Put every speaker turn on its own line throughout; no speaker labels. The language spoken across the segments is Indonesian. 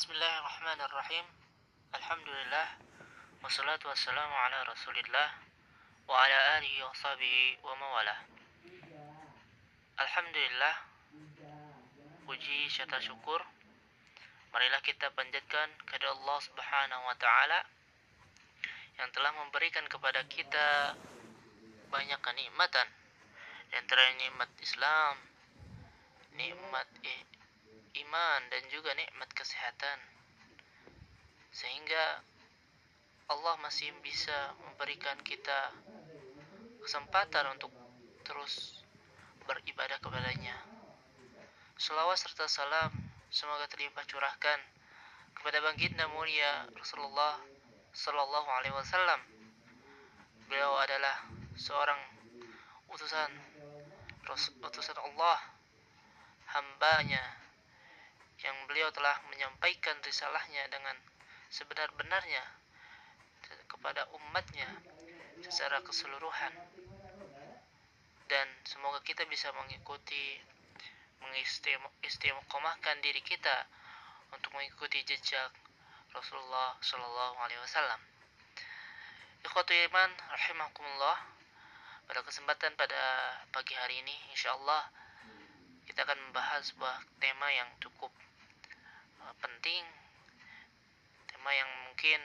Bismillahirrahmanirrahim. Alhamdulillah. Wassalatu wassalamu ala rasulillah Wa ala alihi wa sahbihi wa mawalah. Alhamdulillah. Puji syata syukur. Marilah kita panjatkan kepada Allah subhanahu wa ta'ala Yang telah memberikan kepada kita Banyak kenikmatan. Di antara nikmat Islam Nikmat iman dan juga nikmat kesehatan. Sehingga Allah masih bisa memberikan kita kesempatan untuk terus beribadah kepadanya. Selawat serta salam semoga terlimpah curahkan kepada baginda mulia Rasulullah Sallallahu Alaihi Wasallam. Beliau adalah seorang utusan utusan Allah hambanya yang beliau telah menyampaikan risalahnya dengan sebenar-benarnya kepada umatnya secara keseluruhan dan semoga kita bisa mengikuti mengistimewakan diri kita untuk mengikuti jejak Rasulullah Shallallahu Alaihi Wasallam. Ikhwatu iman, rahimakumullah. Pada kesempatan pada pagi hari ini, insya Allah kita akan membahas sebuah tema yang cukup penting. Tema yang mungkin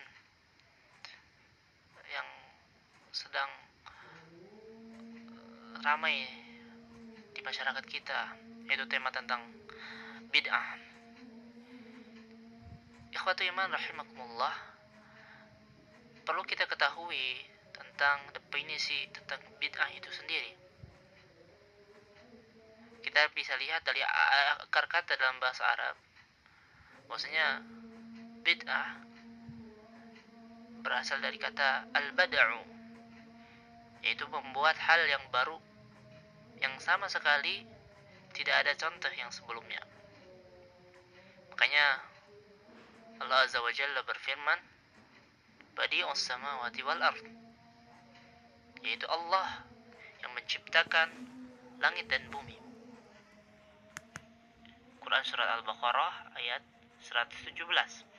yang sedang eh, ramai di masyarakat kita yaitu tema tentang bid'ah. Ikhwatu iman rahimakumullah perlu kita ketahui tentang definisi tentang bid'ah itu sendiri. Kita bisa lihat dari akar kata dalam bahasa Arab Maksudnya bid'ah berasal dari kata al-bada'u yaitu membuat hal yang baru yang sama sekali tidak ada contoh yang sebelumnya. Makanya Allah Azza wa Jalla berfirman Badi'us samawati wal ard yaitu Allah yang menciptakan langit dan bumi. Quran surat Al-Baqarah ayat 117